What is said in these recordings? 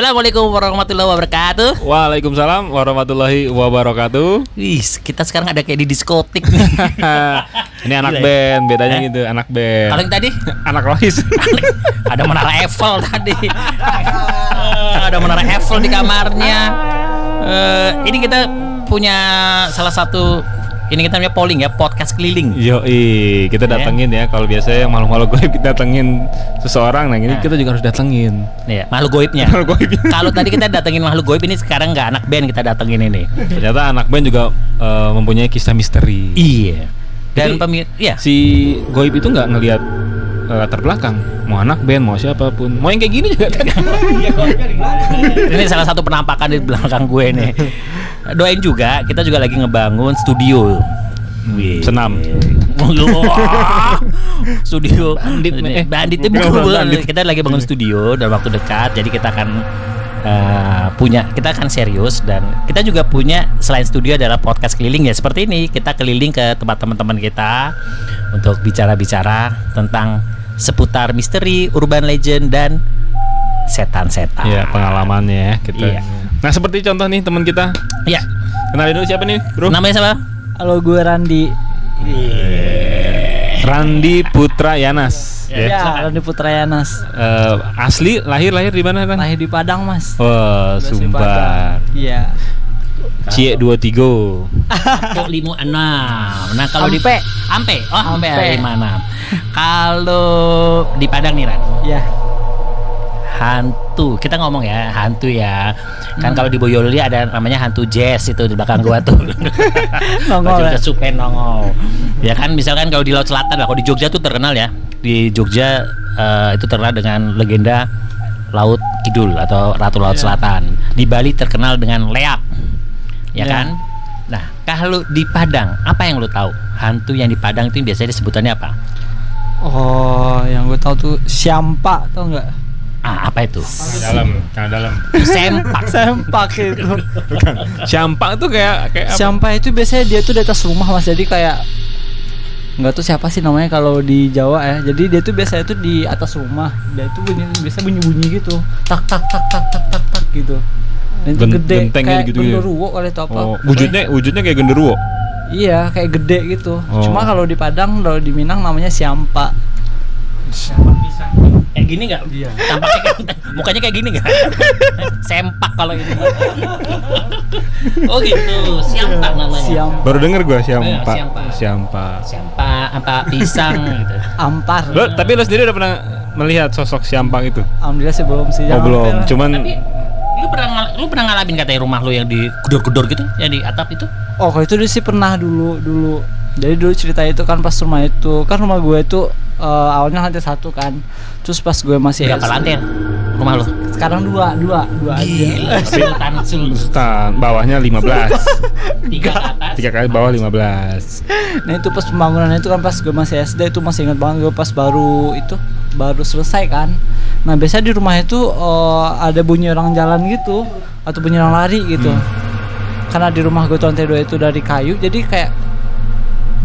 Assalamualaikum warahmatullahi wabarakatuh. Waalaikumsalam warahmatullahi wabarakatuh. Wih, kita sekarang ada kayak di diskotik. Ini anak Gila ya? band, bedanya Eh? gitu, anak band. Kalau tadi anak Rohis. ada menara Eiffel tadi. Ada menara Eiffel di kamarnya. Eh, ini kita punya salah satu ini kita namanya polling ya, podcast keliling. Yo, kita Ya. datengin ya. Kalau biasanya yang malu-malu gue kita datengin seseorang, nah ini Nah. kita juga harus datengin. Nih, makhluk goibnya. Makhluk goib. Kalau tadi kita datengin makhluk goib ini sekarang nggak anak band kita datengin ini. Ternyata anak band juga eh, mempunyai kisah misteri. Iya. Dan pemir, ya. Si goib itu nggak ngelihat eh, latar belakang, mau anak band, mau siapa pun, mau yang kayak gini juga. ini salah satu penampakan di belakang gue nih. Doain juga, kita juga lagi ngebangun studio. Wih. Senam. Studio Bandit, eh. bukan. bandit. kita lagi bangun studio dalam waktu dekat jadi kita akan eh, punya kita akan serius dan kita juga punya selain studio adalah podcast keliling ya seperti ini kita keliling ke tempat teman-teman kita untuk bicara-bicara tentang seputar misteri urban legend dan setan-setan Iya, pengalamannya ya kita. Iya. Nah, seperti contoh nih teman kita. ya Kenalin dulu siapa nih, Bro? namanya siapa Halo gue Randi. Randi Putra Yanas. Ya, Ya, silakan. Randi Putra Yanas. Eh, asli lahir lahir di mana kan? Lahir di Padang, Mas. Wah, di Sumbar. Iya. Cie 23. Kok lima enam. Nah kalau di Ampe. Ampe, oh Ampe, Ampe. lima enam. Kalau di Padang nih Ran, Iya. Hantu. Kita ngomong ya hantu ya. Kan Hmm. kalau di Boyolali ada namanya hantu jazz itu di belakang gua tuh. Nongol ya? kesupen nongol. Ya kan misalkan kalau di Laut Selatan lah, kalau di Jogja tuh terkenal ya. Di Jogja eh, itu terkenal dengan legenda Laut Kidul atau Ratu Laut Iya. Selatan. Di Bali terkenal dengan leak. Ya Iya. kan? Nah, kalau di Padang, apa yang lu tahu? Hantu yang di Padang itu biasanya sebutannya apa? Oh, yang gue tahu tuh Siampa, tau nggak? Ah, apa itu? dalam, dalam. Sempak. Sempak itu. Campak tuh kayak kayak apa? Siampa itu biasanya dia tuh di atas rumah, Mas. Jadi kayak nggak tahu siapa sih namanya kalau di Jawa ya. Jadi dia tuh biasanya tuh di atas rumah. Dia itu bunyi biasa bunyi-bunyi gitu. Tak tak tak tak tak tak tak gitu. Dan itu Gen- gede genteng kayak gitu ya? genderuwo kali atau apa. Oh, wujudnya wujudnya kayak genderuwo. Iya, kayak gede gitu. Oh. Cuma kalau di Padang, kalau di Minang namanya siampa. Kayak gini nggak? Tampaknya kayak, mukanya kayak gini nggak? Sempak kalau ini. oh gitu, siampak namanya. Siampa. Baru denger gua Iya, siampa. siampa. Siampa. Siampak apa pisang gitu. Ampar. Lo, tapi lo sendiri udah pernah melihat sosok siampak itu? Alhamdulillah sih belum sih. Oh, Jangan belum. Cuman Tapi lu pernah lu pernah ngalamin katanya rumah lu yang digedor-gedor gitu, yang di atap itu? Oh, kalau itu sih pernah dulu dulu. Jadi dulu cerita itu kan pas rumah itu kan rumah gue itu eh, awalnya lantai satu kan. Terus pas gue masih Berapa SD, lantai rumah lu? Sekarang dua dua dua aja. Gila, Sultan Sultan Sultan bawahnya 15. tiga atas. Tiga kali bawah 15. Nah itu pas pembangunan itu kan pas gue masih SD itu masih ingat banget gue pas baru itu baru selesai kan. Nah biasanya di rumah itu eh, ada bunyi orang jalan gitu atau bunyi orang lari gitu. Karena di rumah gue tuh lantai dua itu dari kayu jadi kayak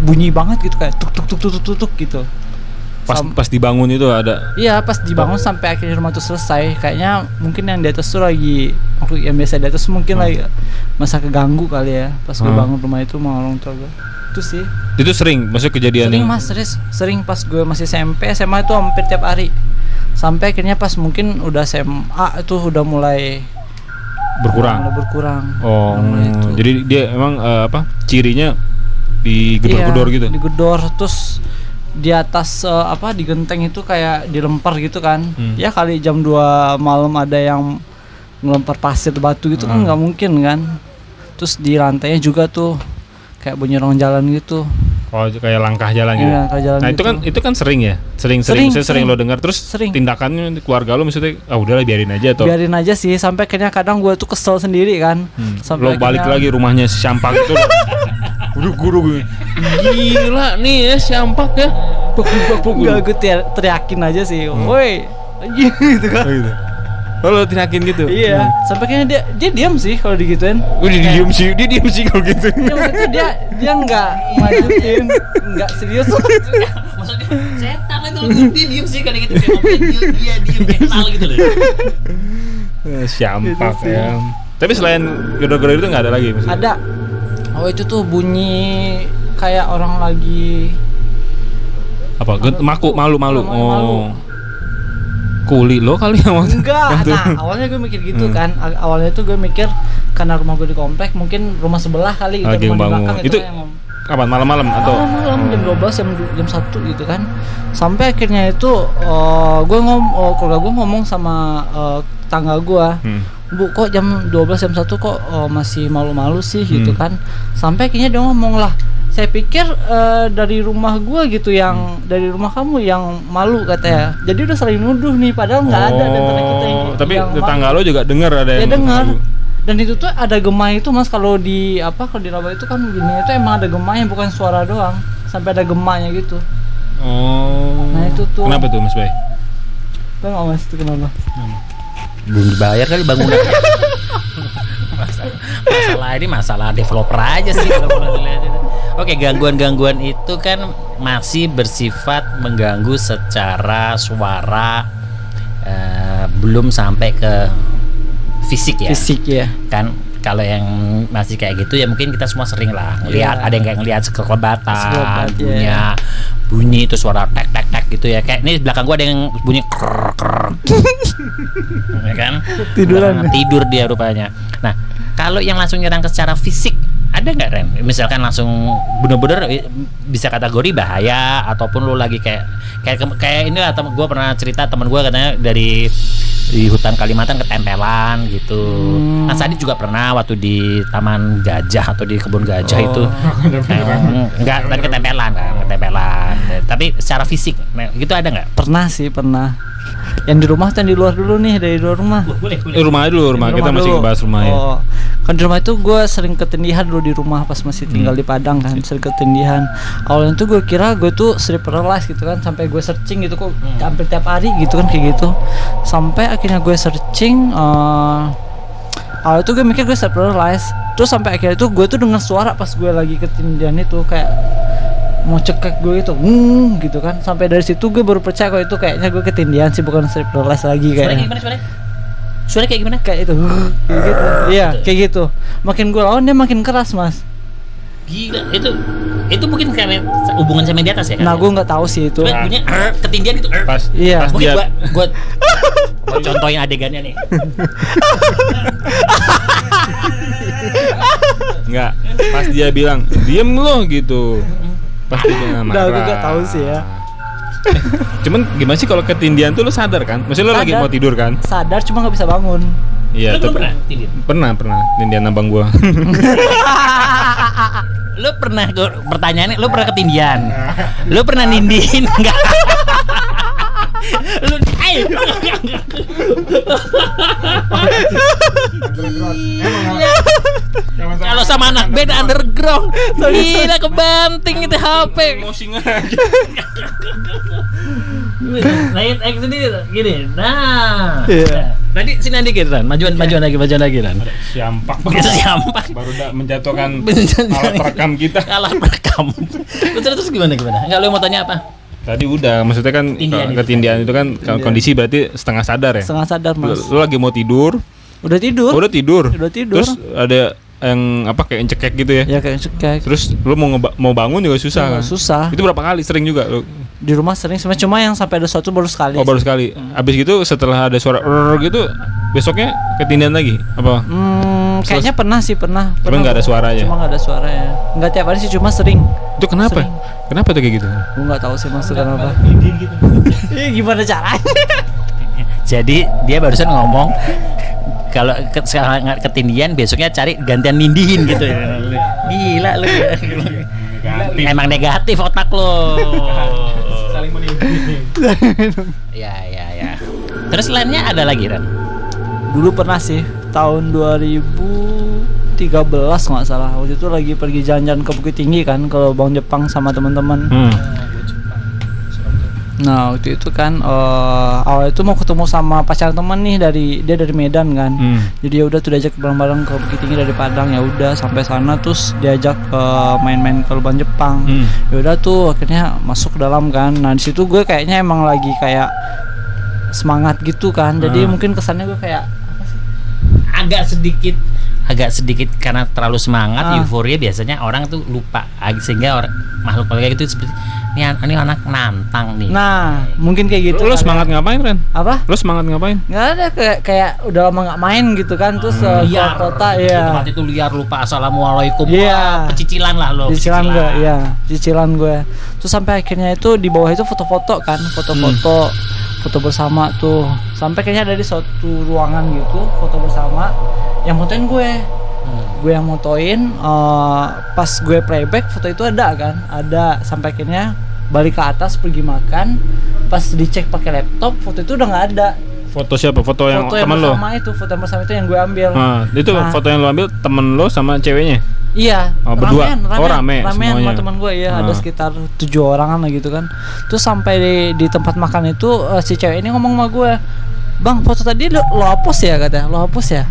bunyi banget gitu kayak tuk tuk tuk tuk tuk, tuk gitu. Pas Sam- pas dibangun itu ada Iya pas dibangun sampai akhirnya rumah itu selesai kayaknya mungkin yang di atas tuh lagi waktu yang biasa di atas mungkin lagi masa keganggu kali ya pas gue Hmm. bangun rumah itu mau orang tua gue itu sih itu sering maksudnya kejadian sering yang- mas sering, sering pas gue masih SMP SMA itu hampir tiap hari sampai akhirnya pas mungkin udah SMA itu udah mulai berkurang. udah berkurang Oh, Udah itu. jadi dia emang eh, apa? Cirinya digedor-gedor Iya, gitu. digedor terus di atas eh, apa di genteng itu kayak dilempar gitu kan Hmm. ya kali jam 2 malam ada yang ngelempar pasir batu gitu kan Hmm. nggak mungkin kan terus di lantainya juga tuh kayak bunyi orang jalan gitu Oh, kayak langkah jalan gitu. Iya, langkah jalan nah, itu gitu. kan itu kan sering ya? Sering sering Sering, sering, sering lo dengar terus Sering. tindakannya keluarga lo maksudnya ah udahlah biarin aja atau biarin aja sih sampai akhirnya kadang gue tuh kesel sendiri kan Hmm. sampai lo balik akhirnya- lagi rumahnya si Sampak itu. Udah guru gue. Gila nih ya Sampak ya. Buk. Enggak, gue teriak- teriakin aja sih Hmm. woi anjing gitu kan Oh, gitu. Oh, lo teriakin gitu. iya sampai akhirnya dia dia diam sih kalau digituin Gue dia diem sih, dia diem sih kalau gitu. Ya, maksudnya dia dia nggak majuin nggak serius Maksudnya setan itu dia diem sih kadang gitu dia dia diem kayak kenal gitu loh. Eh, Siampak Gitu ya. Tapi selain gedor-gedor itu nggak ada lagi maksudnya? ada oh itu tuh bunyi kayak orang lagi Apa? Get- maku malu malu. Malu-malu. Oh. Kuli lo kali yang waktu enggak waktu- nah awalnya gue mikir gitu Hmm. kan awalnya tuh gue mikir karena rumah gue di komplek mungkin rumah sebelah kali gitu Lagi rumah di bangun. belakang Itu yang Kapan malam-malam atau? malam jam 12 jam jam 1 gitu kan sampai akhirnya itu eh, gue ngom oh, keluarga gue ngomong sama eh, tangga gue Hmm. Bu kok jam 12 jam 1 kok eh, masih malu-malu sih gitu Hmm. kan sampai akhirnya dia ngomong lah saya pikir eh, dari rumah gue gitu yang Hmm. dari rumah kamu yang malu katanya jadi udah saling nuduh nih padahal nggak ada di antara kita yang Oh, tapi yang tetangga malu. lo juga dengar ada dia yang dengar dan itu tuh ada gemah itu mas kalau di apa kalau di Rawa itu kan gini itu emang ada gemahnya bukan suara doang sampai ada gemahnya gitu Oh. Nah, itu tuh. Kenapa tuh Mas Bay? Nggak mas itu kenapa belum dibayar kali bangunannya. Masalah, masalah ini masalah developer aja sih kalau boleh dilihat itu. Oke gangguan-gangguan itu kan masih bersifat mengganggu secara suara eh, belum sampai ke fisik ya. Fisik ya. Kan kalau yang masih kayak gitu ya mungkin kita semua sering lah ngelihat Iya. ada yang kayak ngelihat sekelebatan Sekelebat, iya. punya bunyi itu suara tek tek tek gitu ya kayak ini belakang gua ada yang bunyi ker ker ya kan Tiduran. Belakang tidur dia rupanya nah kalau yang langsung nyerang ke secara fisik ada nggak Ren? Misalkan langsung bener-bener bisa kategori bahaya ataupun lu lagi kayak kayak kayak ini lah tem- gua pernah cerita teman gua katanya dari di hutan Kalimantan ketempelan gitu. Hmm. Nah, Sadi juga pernah waktu di Taman Gajah atau di kebun gajah Oh. itu. Enggak, tapi ketempelan kan, ketempelan. Tapi secara fisik, gitu ada nggak? pernah sih pernah yang di rumah yang di luar dulu nih dari luar rumah Boleh, Eh, rumah dulu, rumah. Di Kita masih ngebahas rumah ya. oh. kan di rumah itu gue sering ketindihan dulu di rumah pas masih tinggal Hmm. di Padang kan sering ketindihan awalnya tuh gue kira gue tuh sleep paralysis gitu kan sampai gue searching gitu kok Hmm. hampir tiap hari gitu kan kayak gitu sampai akhirnya gue searching eh awalnya tuh gue mikir gue sleep paralysis terus sampai akhirnya tuh gue tuh dengar suara pas gue lagi ketindihan itu kayak mau cekek gue itu hmm gitu kan sampai dari situ gue baru percaya kalau itu kayaknya gue ketindihan sih bukan paralysis lagi Suara kayaknya gimana suara? Suara kayak gimana? kayak itu kayak gitu iya kayak gitu makin gue lawan dia makin keras mas Gila, itu itu mungkin kayak hubungan sama yang di atas ya kan? nah gue nggak tahu sih itu Coba bunyinya "Er", ketindihan gitu. "Er". Pas, Iya. pas Mungkin dia gua gua gua contohin adegannya nih. Enggak, pas dia bilang diem lo gitu. Pas dia bilang Udah, marah. gue nggak tahu sih ya. Cuman gimana sih kalau ketindian tuh lo sadar kan? Maksudnya lo lagi mau tidur kan? sadar cuma nggak bisa bangun Iya, Lu pernah tindihan? pernah pernah tindian abang gua. Lu pernah gua pertanyaannya lu pernah ketindihan? Lu pernah nindihin enggak? lu eh Kalau sama anak band underground, gila kebanting itu HP. Saya X ini gini. Nah. Iya. Tadi sini dikit Ran, majuan majuan lagi, majuan lagi Ran. Siampak Itu siampak. Baru udah menjatuhkan alat perekam kita. Kalah rekam. Terus terus gimana gimana? Enggak lu mau tanya apa? Tadi udah, maksudnya kan Ketindihan kalau itu. kan kalau kondisi berarti setengah sadar ya. setengah sadar mas lu lagi mau tidur, udah tidur oh, udah tidur. Udah tidur. Terus ada yang apa kayak cekek gitu ya. ya kayak cekek Terus lu mau mau bangun juga susah kan? susah Itu berapa kali sering juga lu? Di rumah sering sebenarnya cuma yang sampai ada suatu baru sekali Oh baru sekali. Abis gitu setelah ada suara "Rrrr" gitu besoknya ketindihan lagi apa? Hmm, kayaknya pernah sih pernah. Cuma pernah nggak ada suaranya? Cuma nggak ada suaranya. Nggak tiap hari sih, cuma sering. Itu kenapa? Sering. Kenapa tuh kayak gitu? Gue nggak tahu sih maksudnya apa. Iya gimana caranya? Jadi dia barusan ngomong kalau ke, sekarang ketindihan besoknya cari gantian nindihin gitu. Gila lu. Emang negatif otak lo. Saling Ya ya ya. Terus lainnya ada lagi Ran? Dulu pernah sih tahun 2013 kalau nggak salah. Waktu itu lagi pergi jalan-jalan ke Bukit Tinggi kan kalau Bang Jepang sama teman-teman. Hmm. Nah waktu itu kan eh awal itu mau ketemu sama pacar teman nih dari dia dari Medan kan. Hmm. Jadi ya udah tuh diajak bareng-bareng ke Bukit Tinggi dari Padang ya udah sampai sana terus diajak ke main-main ke Lubang Jepang. Hmm. Ya udah tuh akhirnya masuk ke dalam kan. Nah di situ gue kayaknya emang lagi kayak semangat gitu kan. Jadi Ah. mungkin kesannya gue kayak apa sih? agak sedikit agak sedikit karena terlalu semangat Ah. euforia biasanya orang tuh lupa sehingga orang makhluk makhluk kayak gitu seperti ini, an- ini anak nantang nih Nah, mungkin kayak gitu. Lu, lu kali. semangat ngapain Ren? apa? Lu semangat ngapain? Nggak ada kayak kayak udah lama nggak main gitu kan terus uh, liar kota ya. tempat itu liar lupa assalamualaikum Iya. Wah, pecicilan lah lo Cicilan gue, ya, cicilan gue. Terus sampai akhirnya itu di bawah itu foto-foto kan, foto-foto, foto bersama tuh. Sampai kayaknya ada di suatu ruangan gitu, foto bersama. Yang fotoin gue, gue yang motoin. eh, pas gue playback foto itu ada kan, ada. Sampai akhirnya balik ke atas pergi makan. Pas dicek pakai laptop, foto itu udah nggak ada. Foto siapa? Foto yang foto yang temen lo? bersama itu, foto yang bersama itu yang gue ambil. Nah, itu Nah. foto yang lo ambil temen lo sama ceweknya? Iya, Oh, berdua? ramean, Oh, rame ramean sama semuanya. teman gue ya, Ah. ada sekitar tujuh orang lah gitu kan. Terus sampai di, di tempat makan itu eh, si cewek ini ngomong sama gue, bang foto tadi lo, lo hapus ya katanya, lo hapus ya?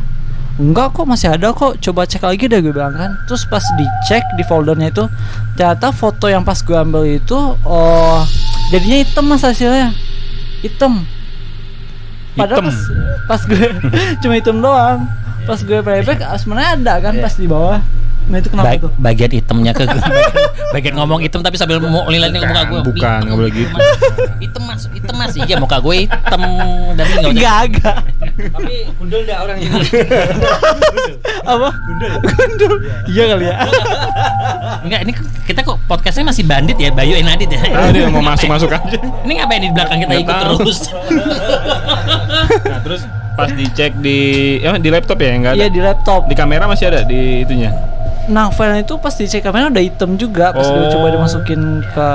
Enggak kok masih ada kok, coba cek lagi deh gue bilang kan. Terus pas dicek di foldernya itu, ternyata foto yang pas gue ambil itu, oh jadinya hitam mas hasilnya, hitam. Padahal Hitam? pas, pas gue cuma hitam doang. Pas gue playback ah, sebenarnya ada kan pas di bawah. Nah itu kenapa Ba- tuh? bagian hitamnya ke bagian, bagian ngomong hitam tapi sambil mau lilatin ke muka gue Bukan, bukan, nggak boleh gitu. hitam mas hitam mas iya muka gue hitam tapi Enggak agak. Tapi gundul enggak orangnya? Apa? Gundul. Gundul. Iya kali ya. Enggak, ini kita kok podcastnya masih bandit ya, Bayu Enadit ya. Ah, dia mau masuk-masuk aja. Ini ngapain di belakang kita ikut terus? Nah, terus pas dicek di ya di laptop ya enggak ada. Iya di laptop. Di kamera masih ada di itunya. Nah, file itu pas dicek kamera udah hitam juga pas Oh. coba dimasukin ke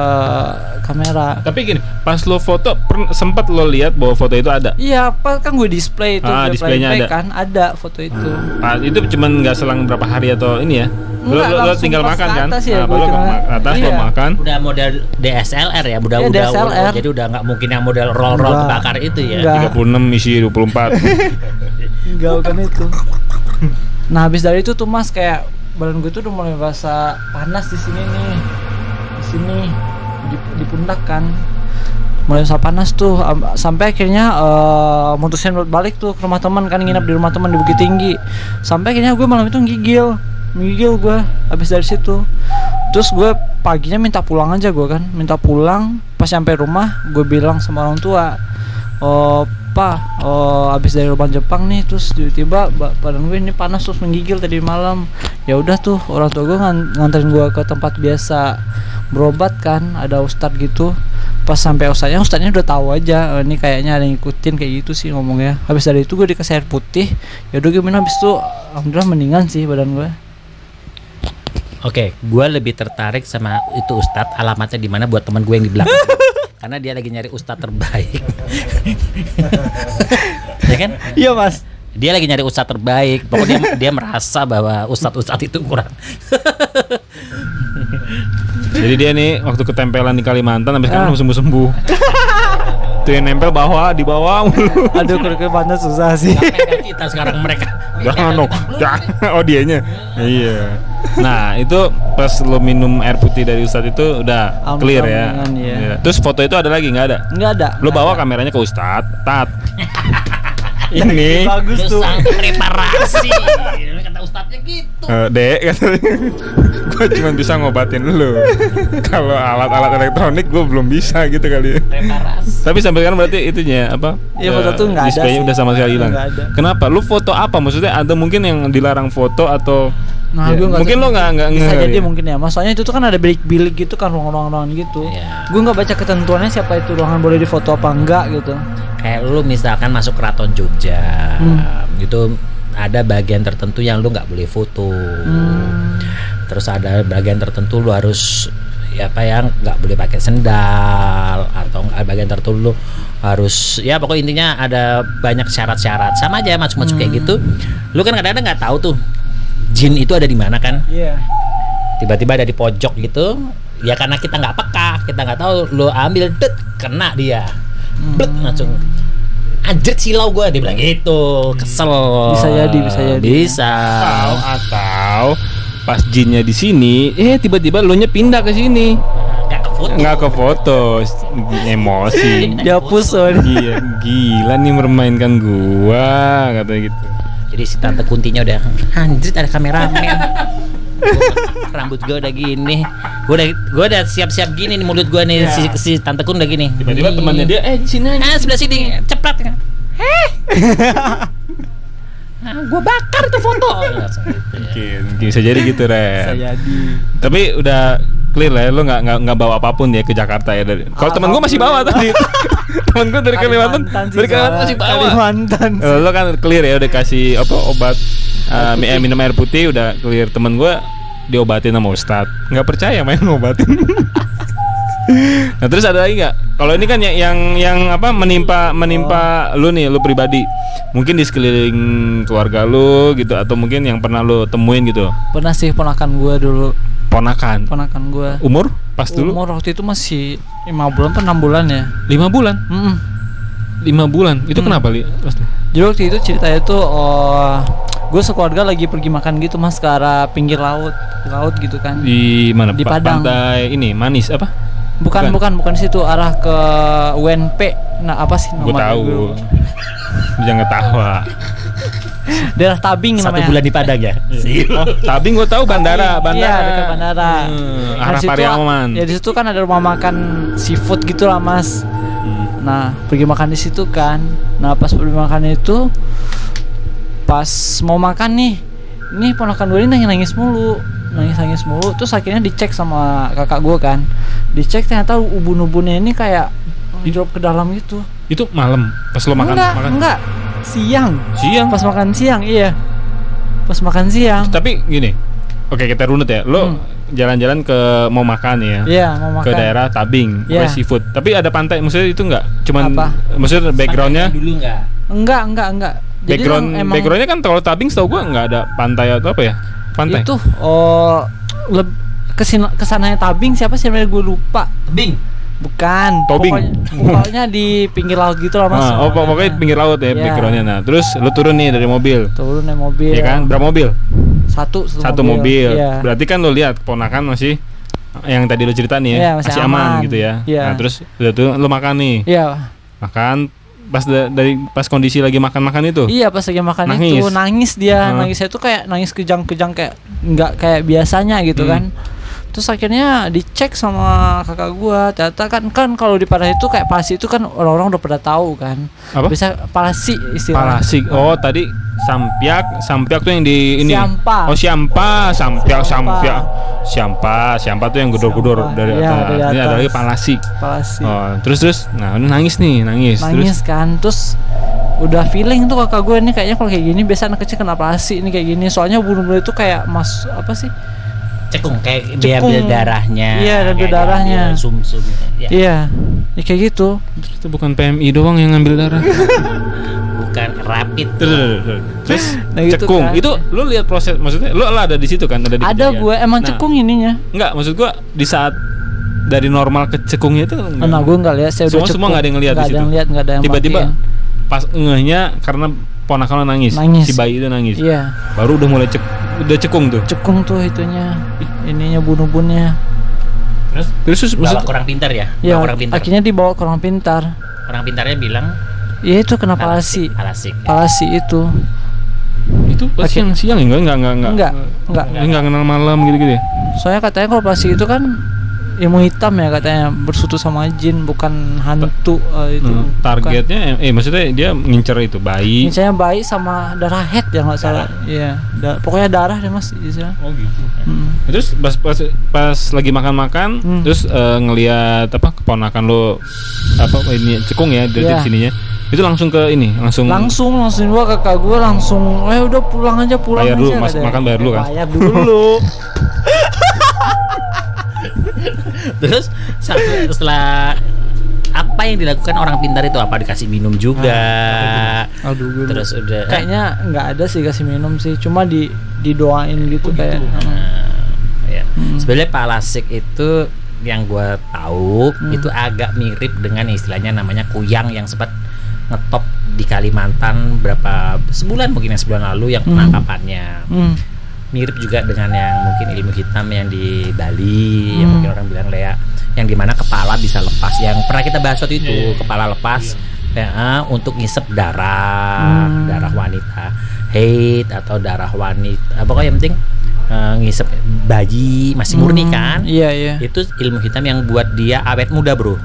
kamera. Tapi gini, pas lo foto sempat lo lihat bahwa foto itu ada. Iya, apa kan gue display itu Ah, displaynya ada. kan ada foto itu. Ah, itu cuman nggak selang berapa hari atau ini ya? Lo, Enggak, lo- lo tinggal pas makan kan? ya, Nah, gua lo ke atas lo Iya. makan. Udah model DSLR ya, udah Iya, udah DSLR. jadi udah nggak mungkin yang model roll roll Enggak. kebakar itu ya. Enggak. 36 isi 24. Enggak bukan itu. Nah, habis dari itu tuh Mas kayak badan gue tuh udah mulai merasa panas di sini nih. Di sini di, di pundak kan. Mulai merasa panas tuh am- sampai akhirnya eh, mutusin buat balik tuh ke rumah teman kan nginap di rumah teman di Bukit Tinggi. Sampai akhirnya gue malam itu ngigil. Ngigil gue habis dari situ. Terus gue paginya minta pulang aja gue kan, minta pulang. Pas sampai rumah, gue bilang sama orang tua, oh pak oh abis dari lubang Jepang nih terus tiba-tiba ba- badan gue ini panas terus menggigil tadi malam. Ya udah tuh orang tua gue ngan- nganterin gue ke tempat biasa. Berobat kan ada ustadz gitu. Pas sampai ustadznya ustadznya udah tahu aja eh, ini kayaknya ada yang ngikutin kayak gitu sih ngomongnya. Habis dari itu gue dikasih air putih. Ya udah minum habis itu alhamdulillah mendingan sih badan gue Oke, gue lebih tertarik sama itu Ustadz. Alamatnya di mana buat teman gue yang di belakang. Karena dia lagi nyari Ustadz terbaik. ya kan? iya mas Dia lagi nyari Ustadz terbaik. Pokoknya dia, dia merasa bahwa Ustadz-Ustadz itu kurang. Jadi dia nih waktu ketempelan di Kalimantan sampai sekarang Ah. belum sembuh-sembuh. Tuh yang nempel bawah di bawah mulu. aduh kalau panas susah sih kita sekarang mereka. Jangan dong. Jangan. Oh dianya. Iya. Nah itu pas lo minum air putih dari Ustadz itu udah clear ya. iya. Iya. Terus foto itu ada lagi nggak ada? nggak ada Lo bawa kameranya ke Ustadz. Tat. Ini. bagus tuh sang reparasi. Kata Ustadznya gitu. Eh, dek katanya gue cuma bisa ngobatin lu kalau alat-alat elektronik gue belum bisa gitu kali ya Reparasi. tapi sampai sekarang berarti itunya apa Iya, foto tuh nggak ada udah sama sekali hilang kenapa lu foto apa maksudnya ada mungkin yang dilarang foto atau Nah, Ya, gue mungkin lo nggak nggak bisa jadi ya. mungkin ya. Masalahnya itu tuh kan ada bilik-bilik gitu kan ruangan-ruangan gitu. Iya. Gue nggak baca ketentuannya siapa itu ruangan boleh difoto apa enggak gitu. Kayak lu misalkan masuk keraton Jogja, Hmm. gitu ada bagian tertentu yang lu nggak boleh foto. Hmm. Terus ada bagian tertentu lu harus ya apa yang nggak boleh pakai sendal atau bagian tertentu lu harus ya pokoknya intinya ada banyak syarat-syarat sama aja macam-macam kayak gitu. Lu kan kadang-kadang nggak tahu tuh jin itu ada di mana kan? Iya. tiba-tiba ada di pojok gitu ya karena kita nggak peka kita nggak tahu lo ambil det kena dia Blet, langsung anjir silau gue dia bilang gitu kesel Bisa jadi, bisa jadi. bisa atau atau pas jinnya di sini eh tiba-tiba lo nya pindah ke sini nggak ke foto nggak ke foto emosi Dihapus soalnya. Gila, gila nih mermainkan gua katanya gitu jadi si tante kuntinya udah anjir ada kameramen. Gua- rambut gue udah gini. Gue udah gue udah siap-siap gini nih mulut gue nih si, si tante kun udah gini. Tiba-tiba temannya dia eh sini aja. Ah sebelah sini cepet kan. Heh. Nah, gue bakar tuh foto. Langsung gitu ya. Mungkin, mungkin bisa jadi gitu, Ren. jadi Tapi udah clear lah ya, lo nggak nggak bawa apa pun ya ke Jakarta ya dari. Kalau teman gue masih bawa tadi. teman gue dari Kalimantan, dari Kalimantan masih bawa. Kalimantan Eh, lo kan clear ya udah kasih apa obat eh, eh, minum air putih udah clear temen gue diobatin sama Ustadz nggak percaya main ngobatin nah terus ada lagi nggak kalau ini kan yang yang yang apa menimpa menimpa lu nih lu pribadi. Mungkin di sekeliling keluarga lu gitu atau mungkin yang pernah lu temuin gitu. Pernah sih ponakan gue dulu. Ponakan? Ponakan gue umur? Pas dulu? Umur waktu itu masih lima bulan atau enam bulan ya. Lima bulan? Mm-mm. lima bulan? Itu kenapa li? Pasti. Jadi waktu itu ceritanya tuh oh, gue sekeluarga lagi pergi makan gitu mas ke arah pinggir laut, laut gitu kan. di mana? Di Pa- Padang. pantai ini manis apa Bukan bukan. bukan situ arah ke UNP. Nah apa sih gue namanya? tahu Gua- jangan ketawa Daerah Tabing Satu namanya. bulan di Padang ya. oh tabing gue tahu bandara bandara Iya dekat bandara. Hmm, Nah, arah di situ- Pariaman Ya di situ kan ada rumah makan seafood gitu lah mas. Hmm. Nah pergi makan di situ kan. Nah pas pergi makan itu, pas mau makan nih, ini ponakan gue ini nangis nangis mulu, nangis nangis mulu. Terus akhirnya dicek sama kakak gue kan, dicek ternyata ubun-ubunnya ini kayak di drop ke dalam gitu. itu malam pas lo makan enggak, makan enggak, siang. siang Pas makan siang, iya. Pas makan siang. tapi gini oke kita runut ya lo Hmm. jalan-jalan ke mau makan ya Iya mau makan. ke daerah Tabing Iya. ke seafood tapi ada pantai maksudnya itu enggak cuman Apa? maksudnya backgroundnya dulu enggak. Enggak, enggak, enggak. Jadi background emang- emang backgroundnya kan kalau Tabing setahu gua nggak ada pantai atau apa ya pantai Itu oh leb kesina ke sananya tabing siapa sih namanya gue lupa. Bing. Bukan. Tobing. Pokoknya, pokoknya di pinggir laut gitu lah mas. Ah, oh pokoknya pinggir laut ya Iya. backgroundnya nah terus lu turun nih dari mobil Turun naik mobil. Iya kan berapa mobil Satu, satu mobil. Iya. Berarti kan lo lihat ponakan masih yang tadi lo cerita nih ya, Iya, masih aman. aman. gitu ya. Iya. Nah, terus udah tuh lo makan nih. Iya. Makan pas da- dari pas kondisi lagi makan-makan itu. Iya pas lagi makan Nangis. itu nangis dia, Ah. nangisnya tuh kayak nangis kejang-kejang kayak nggak kayak biasanya gitu Hmm. kan. Terus akhirnya dicek sama kakak gua, ternyata kan kan kalau di Padang itu kayak palsi itu kan orang-orang udah pada tahu kan. Apa? Bisa palsi istilahnya. Palasik. Oh, tadi sampiak, sampiak tuh yang di ini. Siampa. Oh, siampa, sampiak, sampiak. Siampa, siampa tuh yang gedor-gedor dari Iya, atas. dari Ini ada atas. lagi palasik. Palsi. Oh, terus terus nah, ini nangis nih, nangis. nangis kan terus udah feeling tuh kakak gue ini kayaknya kalau kayak gini biasa anak kecil kenapa sih ini kayak gini soalnya bunuh-bunuh itu kayak mas apa sih Cekung kayak Cekung. diambil darahnya. Iya, kayak darahnya. diambil Sum-sum. Ya, iya ya kayak gitu itu bukan PMI doang yang ngambil darah. bukan rapid. Terus, Nah, gitu cekung. kan. Itu lu lihat proses maksudnya lu lah ada di situ kan, ada di ada gue emang Nah, cekung ininya Enggak, maksud gua di saat dari normal ke cekungnya itu enggak. nah gue nggak lihat saya udah Semua- semua cekung. nggak ada yang ngeliat di ada situ? yang lihat nggak ada yang tiba-tiba pas ngehnya karena ponakan nangis, Nangis. si bayi itu nangis. iya Baru udah mulai cek udah cekung tuh. cekung tuh itunya ininya bunuh-bunuhnya Terus Terus terus bawa maksud kurang pintar ya? ya kurang pintar. akhirnya dibawa ke orang pintar Orang pintarnya bilang ya itu kena palsi Palasik. palsi itu itu pas siang siang enggak enggak enggak enggak. enggak enggak Enggak, enggak kenal malam gitu-gitu ya. Soalnya katanya kalau palsi itu kan ilmu hitam ya katanya bersutu sama jin bukan hantu eh, itu. Hmm, bukan. targetnya eh maksudnya dia ngincer itu bayi. Misalnya bayi sama darah head ya nggak salah. Iya, da- pokoknya darah deh mas. Istilah. Oh gitu. Mm. Terus pas pas, pas lagi makan-makan, Hmm. terus eh, ngelihat apa keponakan lo apa ini cekung ya dari Iya. sininya. Itu langsung ke ini, langsung Langsung langsung gua kakak gua langsung, eh udah pulang aja pulang Bayar aja. dulu, Mas. Makan bayar dulu kan? Bayar dulu. Terus satu- setelah apa yang dilakukan orang pintar itu apa dikasih minum juga. Aduh, gue Terus udah kayaknya nggak ada sih kasih minum sih, cuma di didoain gitu kayak. Nah, ya. Hmm. Sebenarnya palasik itu yang gua tahu Hmm. itu agak mirip dengan istilahnya namanya kuyang yang sempat ngetop di Kalimantan berapa sebulan mungkin yang sebulan lalu yang Hmm. penangkapannya Hmm. Mirip juga dengan yang mungkin ilmu hitam yang di Bali yang Hmm. mungkin orang bilang Lea yang di mana kepala bisa lepas yang pernah kita bahas waktu itu Iya, iya. kepala lepas PA untuk ngisep darah, Hmm. darah wanita, haid atau darah wanita. Pokoknya yang penting eh, ngisep bayi masih murni Hmm, kan? Iya iya. Itu ilmu hitam yang buat dia awet muda, Bro.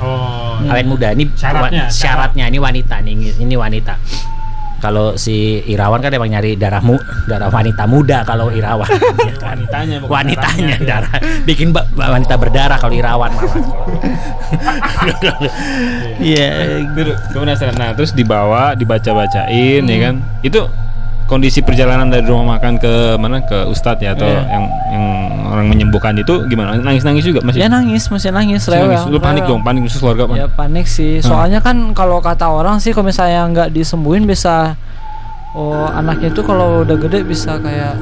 Oh. Awet muda ini Syaratnya, syaratnya ini wanita nih, ini wanita. Kalau si Irawan kan emang nyari darah mu, darah wanita muda kalau Irawan. ya kan? Wanitanya bukan wanitanya darahnya. darah bikin ba- ba- wanita berdarah kalau Irawan malah. Iya. Penasaran. Nah, terus dibawa, dibaca-bacain ya kan. Itu kondisi perjalanan dari rumah makan ke mana ke ustadz ya atau Iya. yang yang orang menyembuhkan itu gimana? Nangis-nangis juga masih? Ya nangis, masih nangis, Masih rewel. nangis. Lu panik rewel. dong, panik khusus keluarga Ya Pak. panik sih. Soalnya kan kalau kata orang sih kalau misalnya nggak disembuhin bisa oh anaknya itu kalau udah gede bisa kayak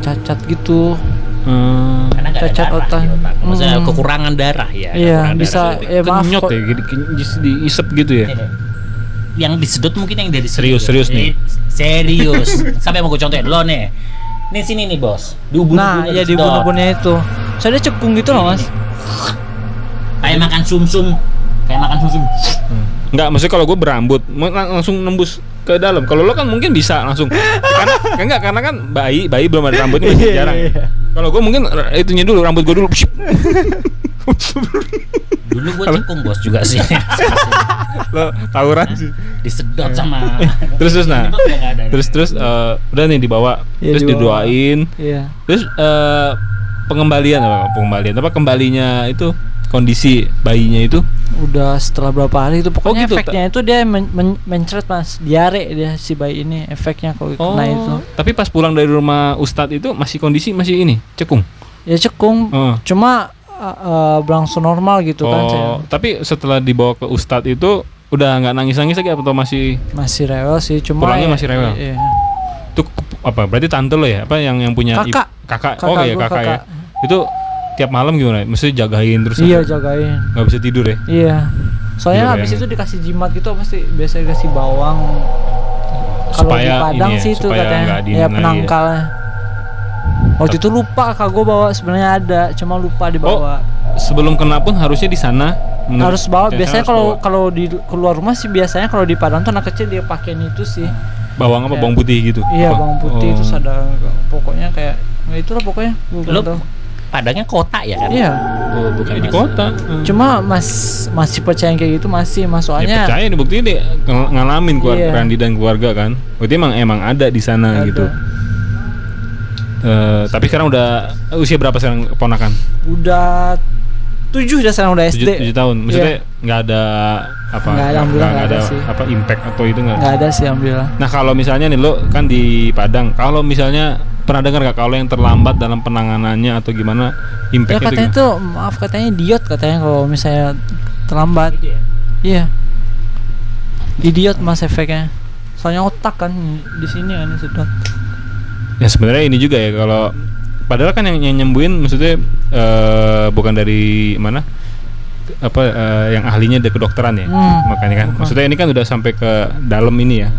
cacat gitu. Hmm. Karena Cacat darah otak. di otak. Maksudnya Hmm. kekurangan darah ya. Iya, kekurangan bisa darah. ya maaf Kenyot kok. ya, di, di- diisep gitu ya. Yang disedot mungkin yang dari sini. Serius, serius nih. Eh, Serius. Sampai mau gue contohin lo nih. Nih sini nih bos. Di ubun Nah, ya di bunuh-bunuhnya itu. Soalnya cekung gitu loh, Mas. Kayak makan sumsum. Kayak makan sumsum. Enggak, maksudnya kalau gue berambut langsung nembus ke dalam. Kalau lo kan mungkin bisa langsung. karena enggak karena kan bayi bayi belum ada rambutnya masih Iya, jarang. iya. Kalau gue mungkin itunya dulu rambut gue dulu. Dulu gue cekung bos juga sih. lo tawuran sih. Disedot sama. Terus terus nah. Terus terus eh, udah nih dibawa. Iya, terus dibawa. didoain. Iya. Terus eh, pengembalian apa pengembalian apa kembalinya itu kondisi bayinya itu Udah setelah berapa hari itu pokoknya gitu, efeknya itu dia men men- mencret Mas. Diare dia si bayi ini efeknya kalau kena itu. tapi pas pulang dari rumah ustadz itu masih kondisi masih ini cekung Ya cekung. Oh. Cuma uh, berlangsung normal gitu kan saya. oh tapi setelah dibawa ke ustadz itu udah nggak nangis nangis lagi atau masih Masih rewel sih, cuma Pulangnya ya- masih rewel? Iya. itu apa berarti tante lo ya apa yang yang punya Kakak. kakak Kakak oh ya gua, kakak, ya kakak. itu tiap malam gimana mesti jagain terus Iya jagain. nggak bisa tidur ya Iya. Soalnya Iya, habis bayangin. itu dikasih jimat gitu pasti biasa dikasih bawang. Kalau di Padang ya, sih itu katanya. Ya lagi ya. Waktu itu lupa kak gue bawa sebenarnya ada, cuma lupa dibawa. sebelum kena pun harusnya di sana harus bawa. ya, Biasanya kalau kalau di keluar rumah sih biasanya kalau di Padang tuh anak kecil dia pakein itu sih. bawang apa Ya. bawang putih gitu Iya Apa? bawang putih Oh. terus ada pokoknya kayak ya itulah pokoknya. Lo. Padangnya kota ya kan? Iya. Oh, bukan di kota Hmm. Cuma mas masih percaya kayak gitu masih mas ya soalnya percaya nih buktinya dia ng- ngalamin keluarga Iya. Randi dan keluarga kan berarti emang emang ada di sana Ada. gitu Eh, tapi sekarang udah usia berapa sekarang keponakan udah tujuh dah sekarang udah SD. tujuh, tujuh tahun maksudnya Iya. nggak ada apa Nggak ada, alhamdulillah nggak ada sih. apa impact atau itu nggak nggak ada sih alhamdulillah. nah kalau misalnya nih lo kan di Padang kalau misalnya pernah dengar nggak kalau yang terlambat dalam penanganannya atau gimana Ya impact itu katanya gimana? tuh maaf katanya idiot katanya kalau misalnya terlambat. Ya? Iya. Idiot mas efeknya. Soalnya otak kan di sini kan sedot. Ya sebenarnya ini juga ya kalau padahal kan yang, yang nyembuhin maksudnya eh, bukan dari mana apa eh, yang ahlinya dari kedokteran ya Hmm. makanya kan Bukan. maksudnya ini kan udah sampai ke dalam ini ya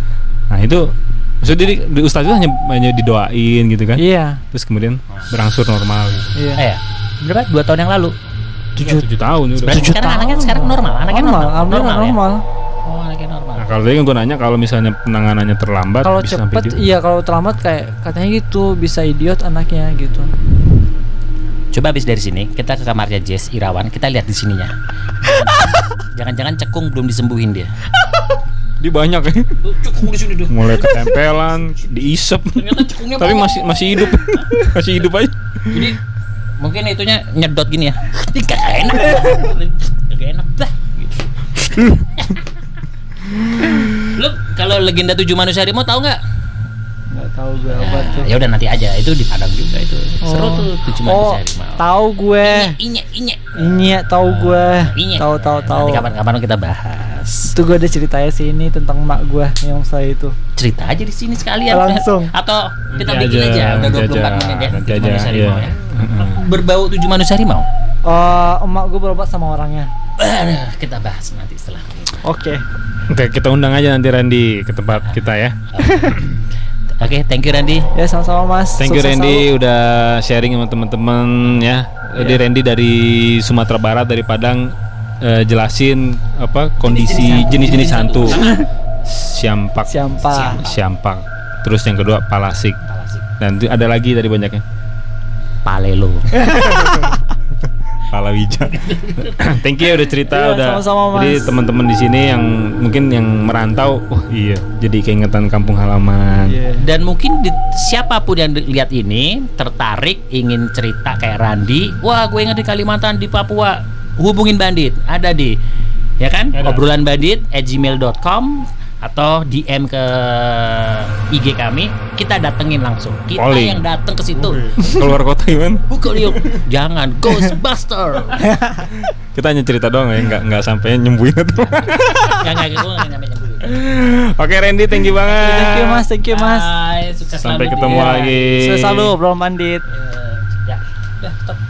nah itu maksudnya di, di ustadz itu hanya, hanya didoain gitu kan Iya. terus kemudian berangsur normal gitu. Iya. Eh, berapa? Dua tahun yang lalu. tujuh, tujuh tahun Tujuh sekarang tahun. anaknya sekarang normal, anaknya normal, normal, normal, normal. ya? Oh, anaknya normal. nah kalau tadi gue nanya kalau misalnya penanganannya terlambat Kalau cepet, iya kalau terlambat kayak katanya gitu bisa idiot anaknya gitu. Coba habis dari sini kita ke kamarnya Jess Irawan, kita lihat di sininya. Jangan-jangan cekung belum disembuhin dia. dia banyak ya cekung di sini tuh. mulai ketempelan diisep Ternyata cekungnya tapi masih masih hidup masih hidup aja Jadi mungkin itunya nyedot gini ya. Ini gak enak. Gak enak dah. Kalau legenda tujuh manusia harimau tahu nggak? Nggak tahu gue apa tuh. Ya udah nanti aja, itu di Padang juga itu. Seru tuh tujuh Oh, manusia harimau. tahu gue. Inye, inye. Ini ya tahu gue. Inye. Tahu tahu tahu. Nanti kapan-kapan kita bahas. Itu gue ada ceritanya sih ini tentang mak gue yang saya itu. Cerita aja di sini sekalian. Langsung. Atau kita Nanti bikin aja, udah nanti 24 menit ya. nanti Tujuh aja, manusia iya. harimau ya. Heeh. Berbau tujuh manusia harimau. Eh, emak gue berobat sama orangnya. Kita bahas nanti setelah ini. Oke. Oke, kita undang aja nanti Randy ke tempat kita ya. Oke, thank you Randy. Ya sama-sama Mas. Thank you Sukses Randy selalu. udah sharing sama teman-teman ya. Jadi Randy dari Sumatera Barat dari Padang eh, jelasin apa kondisi jenis-jenis hantu. Siampak, Siampak. siampak. Terus yang kedua palasik. Dan itu ada lagi tadi banyaknya. Palelo. Palawija. Thank you ya udah cerita Iya, udah. sama-sama, Mas. Jadi teman-teman di sini yang mungkin yang merantau, oh iya, jadi keingetan kampung halaman. Iya. Dan mungkin di- siapa pun yang lihat ini tertarik ingin cerita kayak Randi, wah gue ingat di Kalimantan di Papua hubungin Bandit ada di ya kan Ada. obrolan bandit at gmail.com atau DM ke IG kami kita datengin langsung kita yang datang ke situ Keluar kota gimana? Bukan yuk jangan Ghostbuster Kita hanya cerita doang ya, nggak nggak sampai nyembuhin itu. nggak nggak gue nggak nyampe nyampe Oke Randy, thank you banget. Thank you mas, thank you mas. Bye, sukses Sampai selalu, ketemu Dit. lagi. Selalu belum bandit. Eh, ya udah stop